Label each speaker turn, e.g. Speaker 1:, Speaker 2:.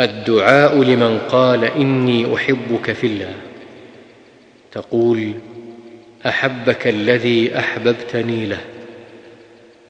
Speaker 1: الدعاء لمن قال إني أحبك في الله. تقول أحبك الذي أحببتني له.